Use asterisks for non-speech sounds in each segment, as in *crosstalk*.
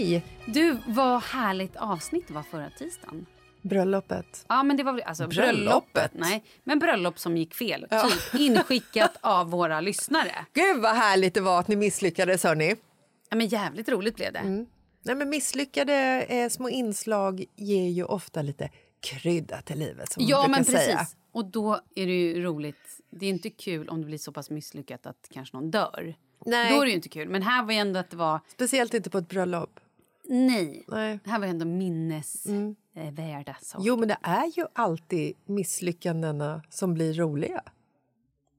Hej! Du, vad härligt avsnitt det var förra tisdagen. Bröllopet. Ja, men det var alltså Bröllopet? bröllopet. Nej, men bröllop som gick fel. Typ *laughs* inskickat av våra lyssnare. Gud vad härligt det var att ni misslyckades hörni. Ja, men jävligt roligt blev det. Nej, men misslyckade eh, små inslag ger ju ofta lite krydda till livet som Ja, man men brukar precis. säga. Och då är det ju roligt. Det är inte kul om det blir så pass misslyckat att kanske någon dör. Nej. Då är det ju inte kul. Men här var ju ändå att det var... Speciellt inte på ett bröllop. Nej. Nej. Det här var ändå minnesvärda saker. Jo, men det är ju alltid misslyckandena som blir roliga.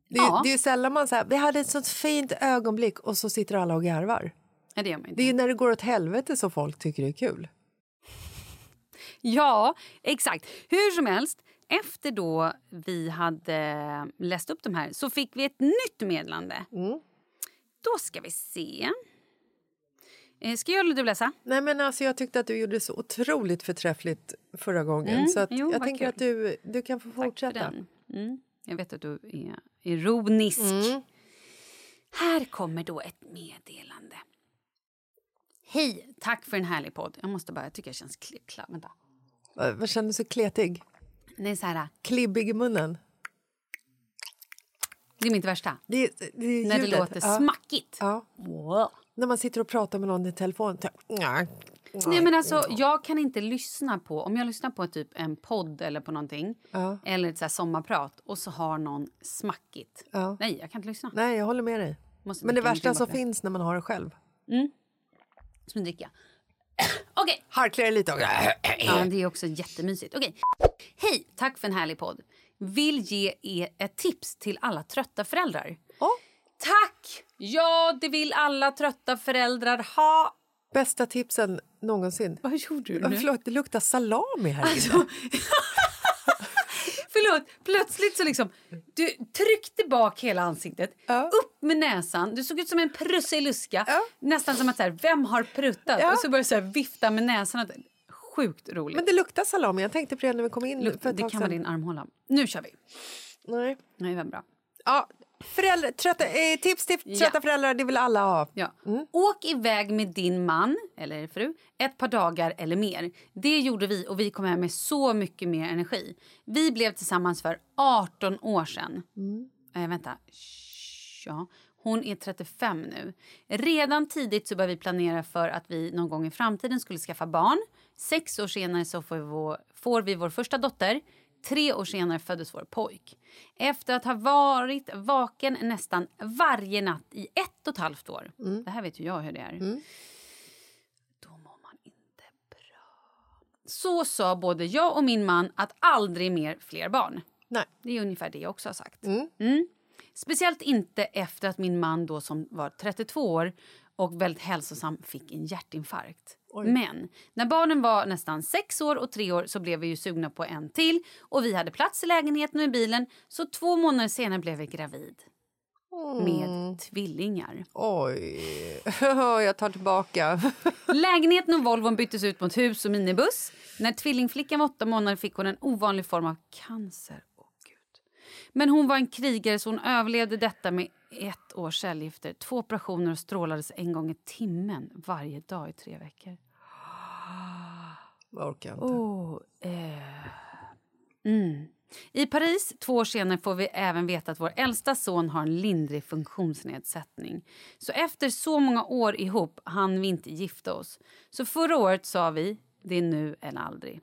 Det är, Ja. det är ju sällan man säger vi hade ett sånt fint ögonblick och så sitter alla och garvar. Nej, det gör man inte. Det är ju när det går åt helvete som folk tycker det är kul. Ja, exakt. Hur som helst, efter då vi hade läst upp de här så fick vi ett nytt meddelande. Mm. Då ska vi se. Eh, Ska jag eller du läsa? Nej, men alltså, jag tyckte att du gjorde så otroligt förträffligt förra gången. Mm, så att jo, jag tänker kul. att du, du kan få fortsätta. Mm. Jag vet att du är ironisk. Mm. Här kommer då ett meddelande. Hej, tack för en härlig podd. Jag måste bara, jag tycker jag känns kl- klar. Vänta. Vad, känner du så kletig? Det är så här, Klibbig i munnen? Det är mitt värsta. Det, det är När det låter Ja. smackigt. Ja. Wow. När man sitter och pratar med någon i telefon. Nej, men alltså, jag kan inte lyssna på... Om jag lyssnar på typ en podd eller på någonting Ja. eller ett så sommarprat och så har någon smackigt. Ja. Nej, jag kan inte lyssna. Nej, jag håller med dig. Måste Men det värsta som finns när man har det själv. Som dricka. *coughs* Okej. Harklar det lite. *coughs* Ja, det är också jättemysigt. Okej. Hej, tack för en härlig podd. Vill ge er ett tips till alla trötta föräldrar. Ja. Tack! Ja, det vill alla trötta föräldrar ha. Bästa tipsen någonsin. Vad gjorde du nu? Förlåt, det luktar salami här inne. Alltså, *laughs* förlåt, plötsligt så liksom... Du tryckte bak hela ansiktet, Ja. upp med näsan. Du såg ut som en prusseluska. Ja. Nästan som att så här, vem har pruttat? Ja. Och så började du vifta med näsan. Sjukt roligt. Men det luktar salami. Jag tänkte på det när vi kom in Luk- det kan vara din armhåla. Nu kör vi. Nej. Nej, vad bra. Ja, föräldrar, trötta, eh, tips till Ja. trötta föräldrar, det vill alla ha. Ja. Mm. Åk iväg med din man eller fru ett par dagar eller mer. Det gjorde vi och vi kom hem med så mycket mer energi. Vi blev tillsammans för 18 år sedan. Mm. Eh, vänta. Ja. Hon är 35 nu. Redan tidigt så började vi planera för att vi någon gång i framtiden skulle skaffa barn. Sex år senare så får vi vår, får vi vår första dotter. Tre år senare föddes vår pojk. Efter att ha varit vaken nästan varje natt i ett och ett halvt år. Det här vet ju jag hur det är. Då mår man inte bra. Så sa både jag och min man att aldrig mer fler barn. Nej. Det är ungefär det jag också har sagt. Mm. Speciellt inte efter att min man då som var 32 år och väldigt hälsosam fick en hjärtinfarkt. Men när barnen var nästan sex år och tre år så blev vi ju sugna på en till och vi hade plats i lägenheten och i bilen så två månader senare blev vi gravid. Med tvillingar. Oj, *laughs* jag tar tillbaka. *laughs* Lägenheten och Volvon byttes ut mot hus och minibuss. När tvillingflickan var åtta månader fick hon en ovanlig form av cancer. Åh, Gud. Men hon var en krigare så hon överlevde detta med ett års cellgifter, två operationer och strålades en gång i timmen varje dag i tre veckor. Jag orkar inte. Oh, eh. mm. I Paris två år senare får vi även veta att vår äldsta son har en lindrig funktionsnedsättning. Så efter så många år ihop hann vi inte gifta oss. Så förra året sa vi, det är nu eller aldrig.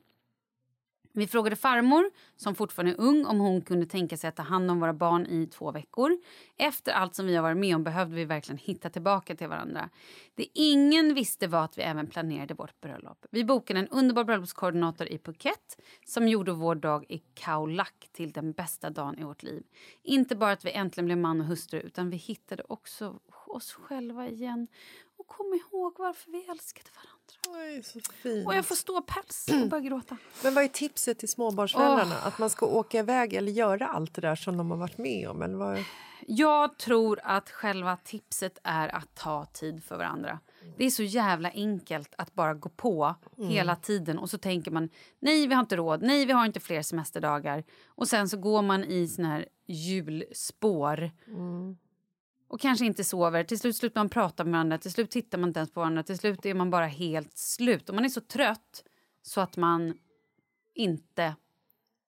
Vi frågade farmor, som fortfarande är ung, om hon kunde tänka sig att ta hand om våra barn i två veckor. Efter allt som vi har varit med om behövde vi verkligen hitta tillbaka till varandra. Det ingen visste var att vi även planerade vårt bröllop. Vi bokade en underbar bröllopskoordinator i Phuket som gjorde vår dag i Khao Lak till den bästa dagen i vårt liv. Inte bara att vi äntligen blev man och hustru utan vi hittade också oss själva igen och kom ihåg varför vi älskade varandra. Oj, så fint. Och jag får stå päls och börja gråta. Men vad är tipset till småbarnsföräldrarna? Att man ska åka iväg eller göra allt det där som de har varit med om? Eller vad? Jag tror att själva tipset är att ta tid för varandra. Det är så jävla enkelt att bara gå på hela tiden och så tänker man nej vi har inte råd, nej vi har inte fler semesterdagar och sen så går man i sån här julspår och kanske inte sover. Till slut slutar man prata med varandra, till slut tittar man inte ens på varandra, till slut är man bara helt slut och man är så trött så att man inte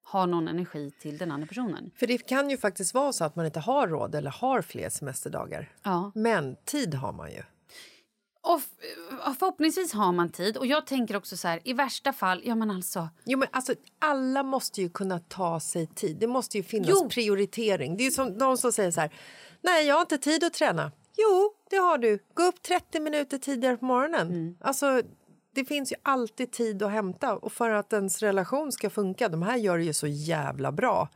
har någon energi till den andra personen. För det kan ju faktiskt vara så att man inte har råd eller har fler semesterdagar. Ja. Men tid har man ju. Och förhoppningsvis har man tid. Och jag tänker också så här, i värsta fall, ja men alltså, Jo, men alltså, alla måste ju kunna ta sig tid. Det måste ju finnas Jo. prioritering. Det är som de som säger så här, nej jag har inte tid att träna. Jo, det har du. Gå upp 30 minuter tidigare på morgonen. Mm. Alltså, det finns ju alltid tid att hämta. Och för att ens relation ska funka, de här gör det ju så jävla bra.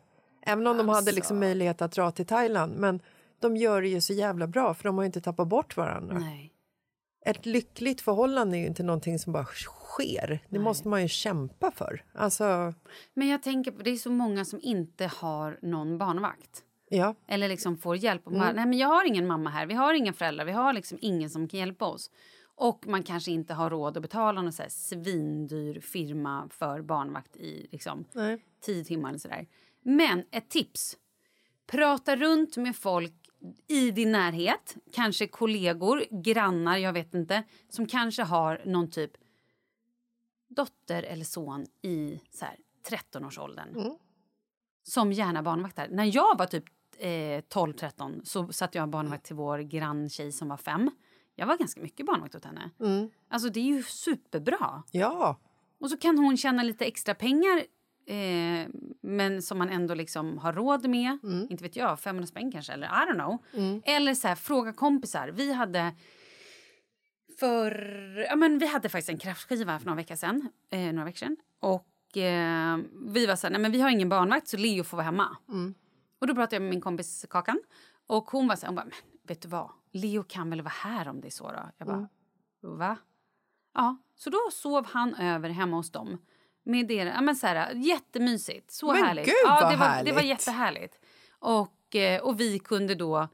Även om de hade Alltså. liksom möjlighet att dra till Thailand. Men de gör det ju så jävla bra för de har ju inte tappat bort varandra. nej. Ett lyckligt förhållande är ju inte någonting som bara sker. Det måste man ju kämpa för. Alltså, Men jag tänker på, det är så många som inte har någon barnvakt. ja. Eller liksom får hjälp. Och bara, nej men jag har ingen mamma här, vi har inga föräldrar, vi har liksom ingen som kan hjälpa oss. Och man kanske inte har råd att betala någon så här svindyr firma för barnvakt i liksom Nej. tio timmar eller sådär. Men ett tips. Prata runt med folk i din närhet, kanske kollegor, grannar, jag vet inte, som kanske har någon typ dotter eller son i så här 13-årsåldern. Som gärna barnvaktar. När jag var typ eh, 12-13 så satt jag barnvakt till vår granntjej som var fem. Jag var ganska mycket barnvakt åt henne. Alltså det är ju superbra. Ja. Och så kan hon tjäna lite extra pengar eh, men som man ändå liksom har råd med. Inte vet jag, 500 spänn kanske eller I don't know. Eller så här, fråga kompisar. Vi hade för, ja, men vi hade faktiskt en kraftskiva för några veckor sedan. Eh, några veckor sedan. Och eh, vi var så här, nej men vi har ingen barnvakt så Leo får vara hemma. Och då pratade jag med min kompis Kakan. Och hon var så här, hon bara, men vet du vad? Leo kan väl vara här om det är så då? Jag bara, va? Ja, så då sov han över hemma hos dem. Med deras, ja, men så här, jättemysigt. Så Men härligt. gud, ja, det, var, det var härligt. jättehärligt. Och, eh, och vi kunde då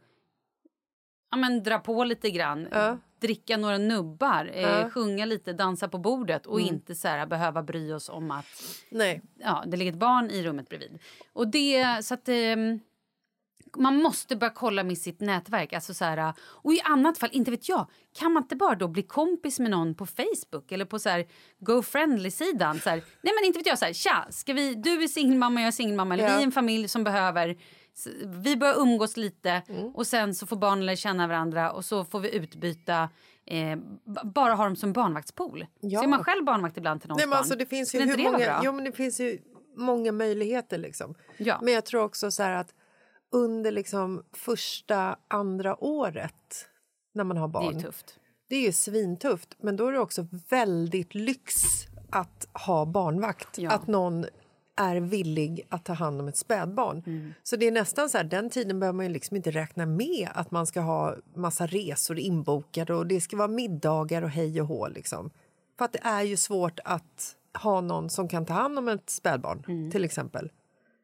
ja, men, dra på lite grann. Ja. Dricka några nubbar, eh, Ja. Mm. sjunga lite, dansa på bordet och inte så här, behöva bry oss om att Nej. ja, det ligger ett barn i rummet bredvid. Och det, så att, ehm, man måste börja kolla med sitt nätverk. Alltså så här, och i annat fall, inte vet jag, kan man inte bara då bli kompis med någon på Facebook eller på så här GoFriendly-sidan? Så här, nej men inte vet jag, så här, tja, ska vi, du är singelmamma, jag är singelmamma, eller Ja. vi är en familj som behöver vi börjar umgås lite Mm. och sen så får barnen lära känna varandra och så får vi utbyta eh, bara ha dem som barnvaktspool. Ja. Så är man själv barnvakt ibland till någons Nej, men barn. alltså, det finns ju hur det många, jo, men det finns ju många möjligheter. Liksom. Ja. Men jag tror också så här att under liksom första, andra året när man har det barn är ju tufft. det är ju svintufft, men då är det också väldigt lyx att ha barnvakt. Ja. Att någon är villig att ta hand om ett spädbarn. Mm. Så det är nästan så här, den tiden behöver man ju liksom inte räkna med att man ska ha massa resor inbokade och det ska vara middagar och hej och hå. Liksom. För att det är ju svårt att ha någon som kan ta hand om ett spädbarn, till exempel.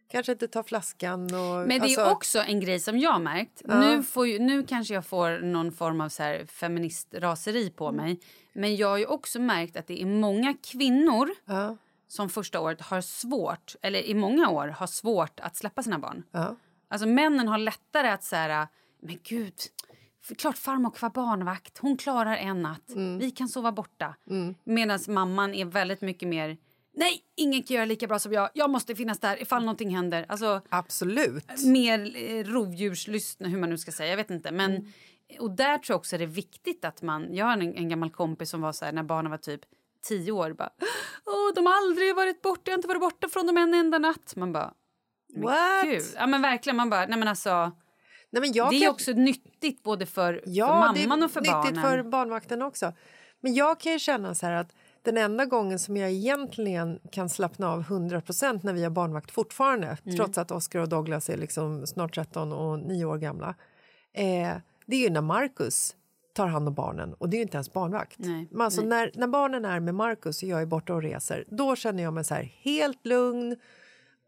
Kanske inte ta flaskan och... Mm. Men det alltså, är också en grej som jag har märkt. Nu, får ju, nu kanske jag får någon form av så här feministraseri på Mm. mig. Men jag har ju också märkt att det är många kvinnor Ja, som första året har svårt, eller i många år har svårt att släppa sina barn. ja. Alltså männen har lättare att säga, men gud, klart farmor kan vara barnvakt, hon klarar en natt, Mm. vi kan sova borta. Medan mamman är väldigt mycket mer, nej, ingen kan göra lika bra som jag, jag måste finnas där ifall någonting händer. Alltså, Absolut. mer eh, hur man nu ska säga. Jag vet inte. Men, Mm. Och där tror jag också det är viktigt att man... Jag har en, en gammal kompis som var så här när barnen var typ tio år. Bara, Åh, de har aldrig varit borta, jag har inte varit borta från dem en enda natt. Man bara... men What? Gud. Ja men verkligen, man bara... Nej men alltså, Nej, men jag det är kan- också nyttigt både för, Ja, för mamman det är och för nyttigt barnen. för barnvakten också. Men jag kan ju känna så här att den enda gången som jag egentligen kan slappna av 100% när vi har barnvakt fortfarande, Mm. trots att Oscar och Douglas är liksom snart 13 och 9 år gamla, eh, det är ju när Marcus tar hand om barnen och det är inte ens barnvakt. Nej, Men alltså när, när barnen är med Marcus och jag är borta och reser, då känner jag mig så här helt lugn,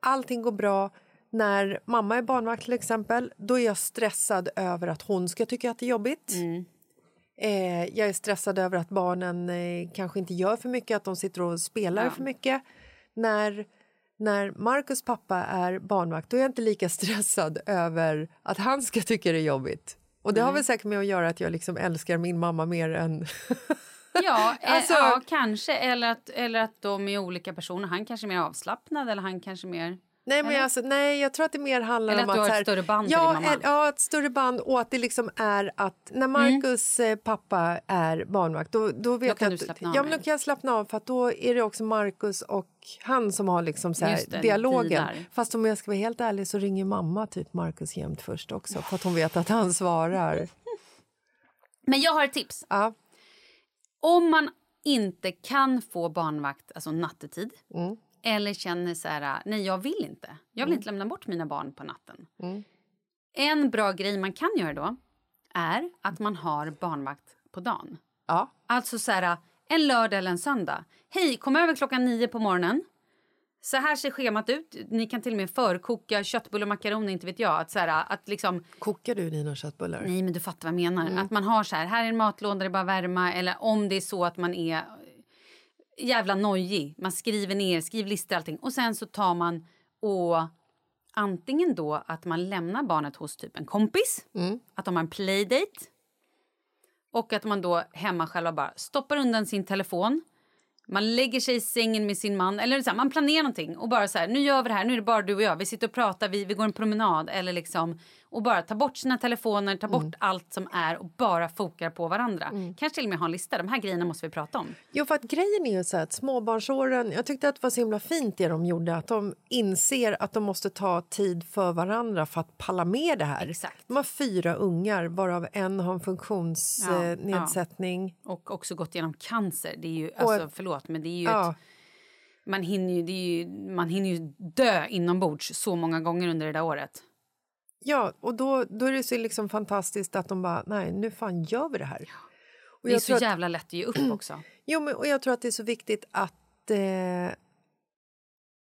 allting går bra. När mamma är barnvakt till exempel, då är jag stressad över att hon ska tycka att det är jobbigt. Eh, jag är stressad över att barnen eh, kanske inte gör för mycket, att de sitter och spelar Ja. för mycket. När, när Marcus pappa är barnvakt, då är jag inte lika *laughs* stressad över att han ska tycka det är jobbigt. Och det har väl säkert med att göra att jag liksom älskar min mamma mer än... *laughs* Ja, eh, Alltså- ja, kanske. Eller att, eller att de är olika personer. Han kanske är mer avslappnad eller han kanske mer... Nej, men Eller? alltså, nej, jag tror att det mer handlar Eller om att du har ett större band till ja, din mamma. Ja, ett större band och att det liksom är att när Marcus eh, pappa är barnvakt då, då vet Mm. kan jag du att, ja, men då kan jag slappna av för att då är det också Marcus och han som har liksom så det, dialogen. Fast om jag ska vara helt ärlig så ringer mamma typ Marcus jämt först också för att hon vet att han svarar. *laughs* Men jag har ett tips. Ja, Om man inte kan få barnvakt alltså nattetid Mm. Eller känner så här, nej jag vill inte. Jag vill inte lämna bort mina barn på natten. En bra grej man kan göra då är att man har barnvakt på dagen. ja. Alltså så här, en lördag eller en söndag. Hej, kom över klockan nio på morgonen. Så här ser schemat ut. Ni kan till och med förkoka köttbullar och makaroner, inte vet jag. Att så här, att liksom, Kokar du dina köttbullar? nej men du fattar vad jag menar. Mm. Att man har så här, här är en matlåda, det är bara värma. Eller om det är så att man är jävla nojig. Man skriver ner, skriver listor allting. Och sen så tar man och antingen då att man lämnar barnet hos typ en kompis. Mm. Att de har en playdate. Och att man då hemma själva bara stoppar undan sin telefon. Man lägger sig i sängen med sin man, eller så här, man planerar någonting och bara så här, nu gör vi det här, nu är det bara du och jag, vi sitter och pratar, vi, vi går en promenad eller liksom och bara ta bort sina telefoner, ta bort allt som är och bara fokar på varandra. Kanske till och med ha en lista, de här grejerna måste vi prata om. Jo, för att grejen är ju så här att småbarnsåren, jag tyckte att det var så himla fint det de gjorde, att de inser att de måste ta tid för varandra för att palla med det här. Exakt. De har fyra ungar, varav en har en funktionsnedsättning. Och också gått igenom cancer. Det är ju, alltså, förlåt, men det är ju Ja. ett, man, hinner ju, ju, man hinner ju dö inombords så många gånger under det där året. Ja, och då, då är det så liksom fantastiskt att de bara, nej, nu fan gör vi det här. Och Det är så att- jävla lätt att ge upp också. *clears throat* Jo, men, och jag tror att det är så viktigt att... Eh,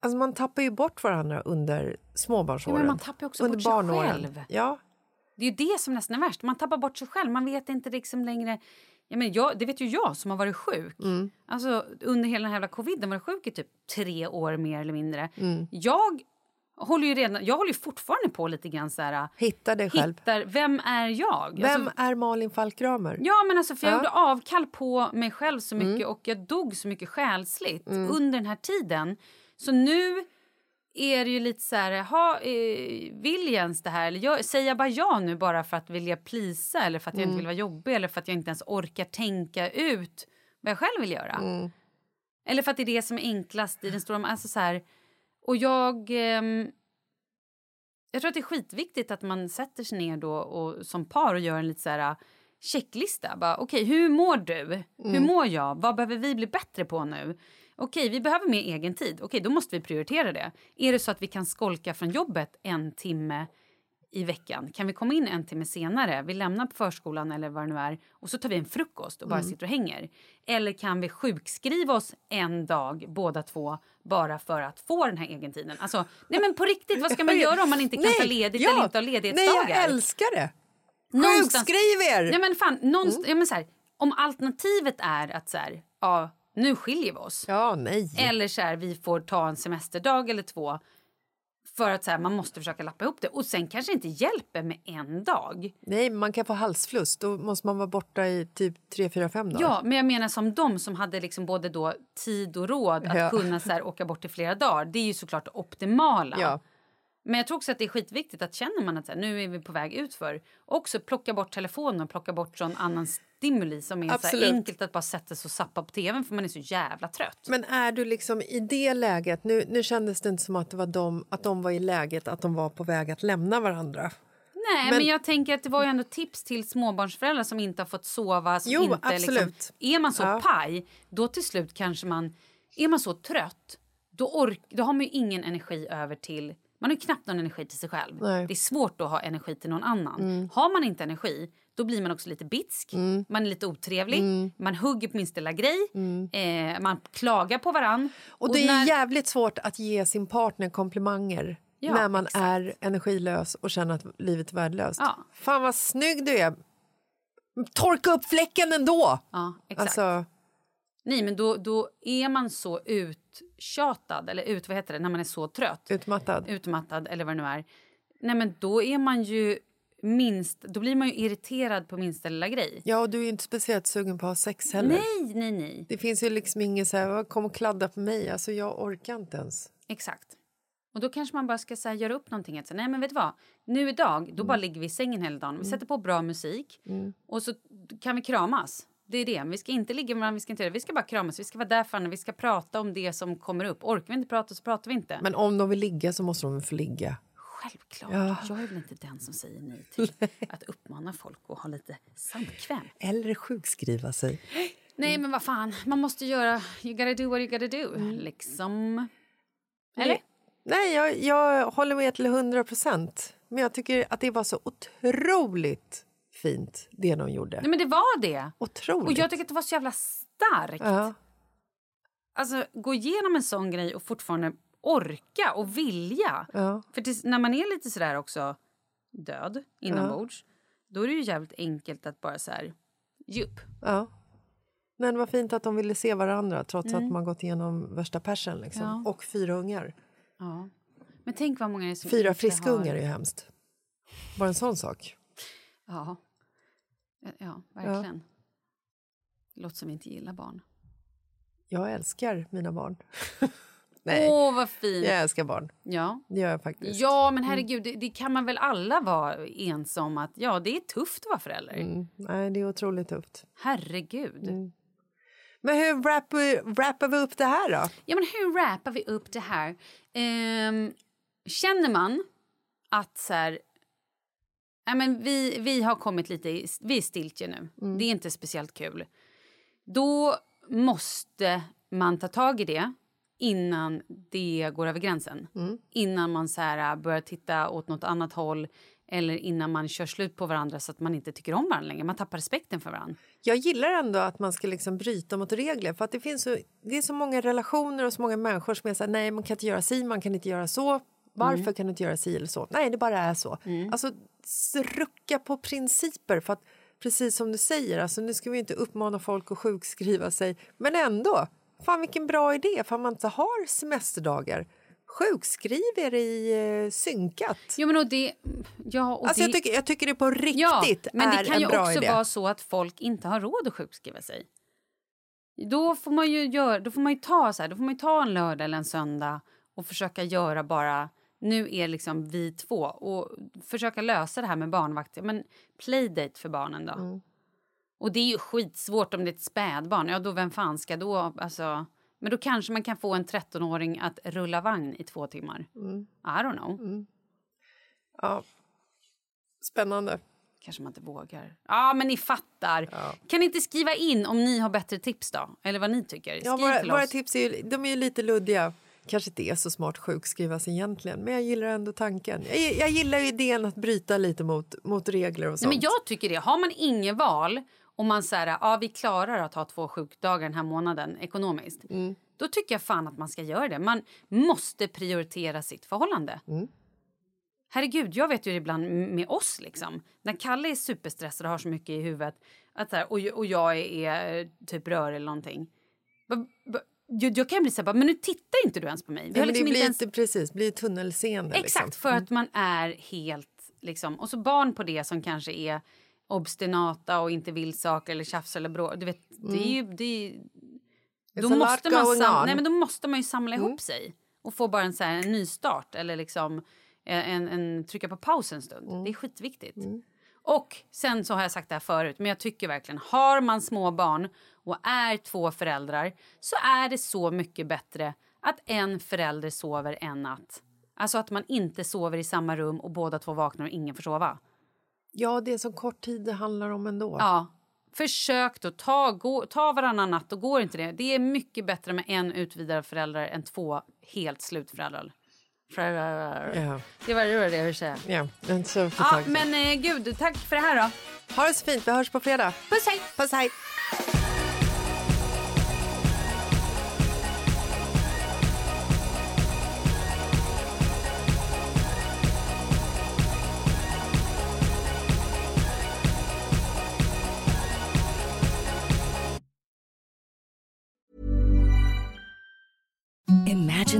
alltså man tappar ju bort varandra under småbarnsåren. Ja, man tappar också under bort sig barnåren. själv. Ja, Det är ju det som nästan är värst. Man tappar bort sig själv. Man vet inte liksom längre... Ja, men jag, det vet ju jag som har varit sjuk. Mm. Alltså, under hela den här jävla coviden var sjuk i typ tre år mer eller mindre. Mm. Jag håller ju redan, jag håller ju fortfarande på lite grann så här... hitta dig själv. Hittar, vem är jag? Vem Alltså, är Malin Falkramer? Ja, men alltså, för jag Ja. gjorde avkall på mig själv så mycket Mm. och jag dog så mycket själsligt under den här tiden. Så nu är det ju lite så här, ha, eh, vill Jens det här? Eller jag, säger jag bara ja nu bara för att vilja plisa eller för att jag Mm. inte vill vara jobbig eller för att jag inte ens orkar tänka ut vad jag själv vill göra? Mm. Eller för att det är det som är enklast i den stora... Alltså så här, och jag... ehm, jag tror att det är skitviktigt att man sätter sig ner då och, som par och gör en lite så här checklista. Bara, Okej, hur mår du? Hur mår jag? Vad behöver vi bli bättre på nu? Okej, vi behöver mer egen tid. Okej, då måste vi prioritera det. Är det så att vi kan skolka från jobbet en timme i veckan? Kan vi komma in en timme senare? Vi lämnar på förskolan eller vad det nu är och så tar vi en frukost och bara sitter och hänger. Eller kan vi sjukskriva oss en dag båda två bara för att få den här egentiden? Alltså, nej men på riktigt, vad ska man *laughs* göra om man inte kan ta ledigt eller inte ha ledighetsdagar? Nej, jag älskar det! Sjukskriv er! Nej men fan, någonstans, Mm. ja, men så här, om alternativet är att så här, ja, nu skiljer vi oss. Ja, nej. Eller så här, vi får ta en semesterdag eller två. För att så här, man måste försöka lappa ihop det. Och sen kanske inte hjälper med en dag. Nej, man kan få halsfluss. Då måste man vara borta i typ 3, 4, 5 dagar. Ja, men jag menar som de som hade liksom både då tid och råd att Ja. kunna så här, åka bort i flera dagar. Det är ju såklart det optimala. Ja. Men jag tror också att det är skitviktigt att känner man att så här, nu är vi på väg ut för också plocka bort telefonen och plocka bort sån annan stimuli som är så Absolut. här enkelt att bara sätta sig och sappa på tvn för man är så jävla trött. Men är du liksom i det läget... Nu, nu kändes det inte som att, det var de, att de var i läget att de var på väg att lämna varandra. Nej, men, jag tänker att det var ju ändå tips till småbarnsföräldrar som inte har fått sova. Som Jo, inte, absolut. Liksom, är man så Ja. paj, då till slut kanske man... Är man så trött, då, ork, då har man ju ingen energi över till... Man har knappt någon energi till sig själv. Nej. Mm. Det är svårt att ha energi till någon annan. Har man inte energi, då blir man också lite bitsk. Man är lite otrevlig. Mm. Man hugger på minsta lilla grej. Eh, man klagar på varann. Och det är när- jävligt svårt att ge sin partner komplimanger Ja, när man exakt. är energilös och känner att livet är värdelöst. Ja. Fan vad snygg du är! Torka upp fläcken ändå! Ja, exakt. Alltså, Nej, men då, då är man så uttjatad, eller ut, vad heter det, när man är så trött. utmattad. utmattad eller vad det nu är. Nej men då är man ju minst, då blir man ju irriterad på minsta lilla grej. Ja, och du är inte speciellt sugen på att ha sex heller. Nej, nej, nej. Det finns ju liksom ingen så här, kom och kladda på mig. Alltså jag orkar inte ens. Exakt. Och då kanske man bara ska så här, göra upp någonting. Att, säga, nej men vet du vad, nu idag, då bara ligger vi i sängen hela dagen. Vi sätter på bra musik och så kan vi kramas. Det är det. Vi ska inte ligga med varandra, vi ska inte göra det. Vi ska bara kramas, vi ska vara där för varandra, vi ska prata om det som kommer upp. Orkar vi inte prata så pratar vi inte. Men om de vill ligga så måste de få ligga. Självklart. Ja. Jag är väl inte den som säger nej till *laughs* att uppmana folk att ha lite samkväm. Eller sjukskriva sig. Nej, men vad fan. Man måste göra... You gotta do what you gotta do. Liksom. Eller? Nej, jag, jag håller med till hundra procent. Men jag tycker att det var så otroligt fint, det de gjorde. Nej, men det var det. Otroligt. Och jag tycker att det var så jävla starkt. ja. Alltså, gå igenom en sån grej och fortfarande orka och vilja. Ja. För tills, när man är lite sådär också död inombords, då är det ju jävligt enkelt att bara så här... Ge upp. Ja. Men var fint att de ville se varandra trots att man gått igenom värsta persen. Liksom. Mm. Ja. Och fyra ungar. Ja. Men tänk vad många är som Fyra friska har... ungar är ju hemskt. Bara en sån sak. Ja. Ja, verkligen. Det låter som vi inte gillar barn. Jag älskar mina barn. *laughs* Åh, Nej, vad fint! jag älskar barn. Ja. Det gör jag faktiskt. ja, men herregud, det, det kan man väl alla vara ense om att ja, det är tufft att vara förälder. Mm. Nej, det är otroligt tufft. Herregud. Men hur wrappar, wrappar vi upp det här då? Ja, men hur rappar vi upp det här? Ehm, känner man att så här... Ja, men vi, vi har kommit lite... i- Vi är stiltje nu. Det är inte speciellt kul. Då måste man ta tag i det innan det går över gränsen. Innan man så här, börjar titta åt något annat håll eller innan man kör slut på varandra så att man inte tycker om varandra längre. Man tappar respekten för varandra. Jag gillar ändå att man ska liksom bryta mot regler. För att det, finns så, det är så många relationer och så många människor som är så här, nej man kan inte göra si, man kan inte göra så. Varför kan du inte göra si eller så? Nej, det bara är så. Alltså, s- rucka på principer. För att, precis som du säger, alltså, nu ska vi inte uppmana folk att sjukskriva sig. Men ändå, fan vilken bra idé. För man inte har semesterdagar, sjukskriv er i eh, synkat. Jo, men och det... Ja, och Alltså, det... jag, tycker, jag tycker det på riktigt Ja, men är det kan ju också idé. vara så att folk inte har råd att sjukskriva sig. Då får man ju, göra, då får man ju, ta, så här, då får man ta en lördag eller en söndag och försöka göra bara... Nu är liksom vi två. Och försöka lösa det här med barnvakt. Men playdate för barnen då. Mm. Och det är ju skitsvårt om det är ett spädbarn. Ja, då vem fan ska då... Alltså, men då kanske man kan få en 13-åring att rulla vagn i två timmar. Mm. I don't know. Ja. Spännande. Kanske man inte vågar. Ja, men ni fattar. Kan ni inte skriva in om ni har bättre tips då? Eller vad ni tycker? Skriv Ja, våra, våra tips är ju, de är ju lite luddiga. Kanske inte är så smart sjukskrivas egentligen, men jag gillar ändå tanken. Jag, jag gillar idén att bryta lite mot, mot regler och Nej, sånt. men jag tycker det. Har man inget val och man säger ja, vi klarar att ha två sjukdagar den här månaden ekonomiskt. Mm. Då tycker jag fan att man ska göra det. Man måste prioritera sitt förhållande. Mm. Herregud, jag vet ju ibland med oss liksom. När Kalle är superstressad och har så mycket i huvudet att så här, och, och jag är, är typ rör eller någonting. Va- Jag, jag kan bli så här, men nu tittar inte du ens på mig. Vi har liksom det inte blir ens... inte precis, blir tunnelseende. Exakt, liksom. för att man är helt... Liksom, och så barn på det som kanske är obstinata och inte vill saker eller tjafsar eller brå. Du vet, det är ju... Det är, då, måste man sam, nej, men då måste man ju samla ihop sig och få bara en, så här, en nystart eller liksom en, en, trycka på paus en stund. Det är skitviktigt. Och sen så har jag sagt det här förut, men jag tycker verkligen har man små barn och är två föräldrar så är det så mycket bättre att en förälder sover en natt. Alltså att man inte sover i samma rum och båda två vaknar och ingen får sova. Ja, det är så kort tid det handlar om ändå. Ja. Försök då, ta, gå, ta varannan natt och går inte det. Det är mycket bättre med en utvidad förälder än två helt slutföräldrar. Ja, Det var det, jag ville säga. ja. men så Ja, men eh, gud, tack för det här då. Ha det så fint, vi hörs på fredag. Puss hej! Puss, hej!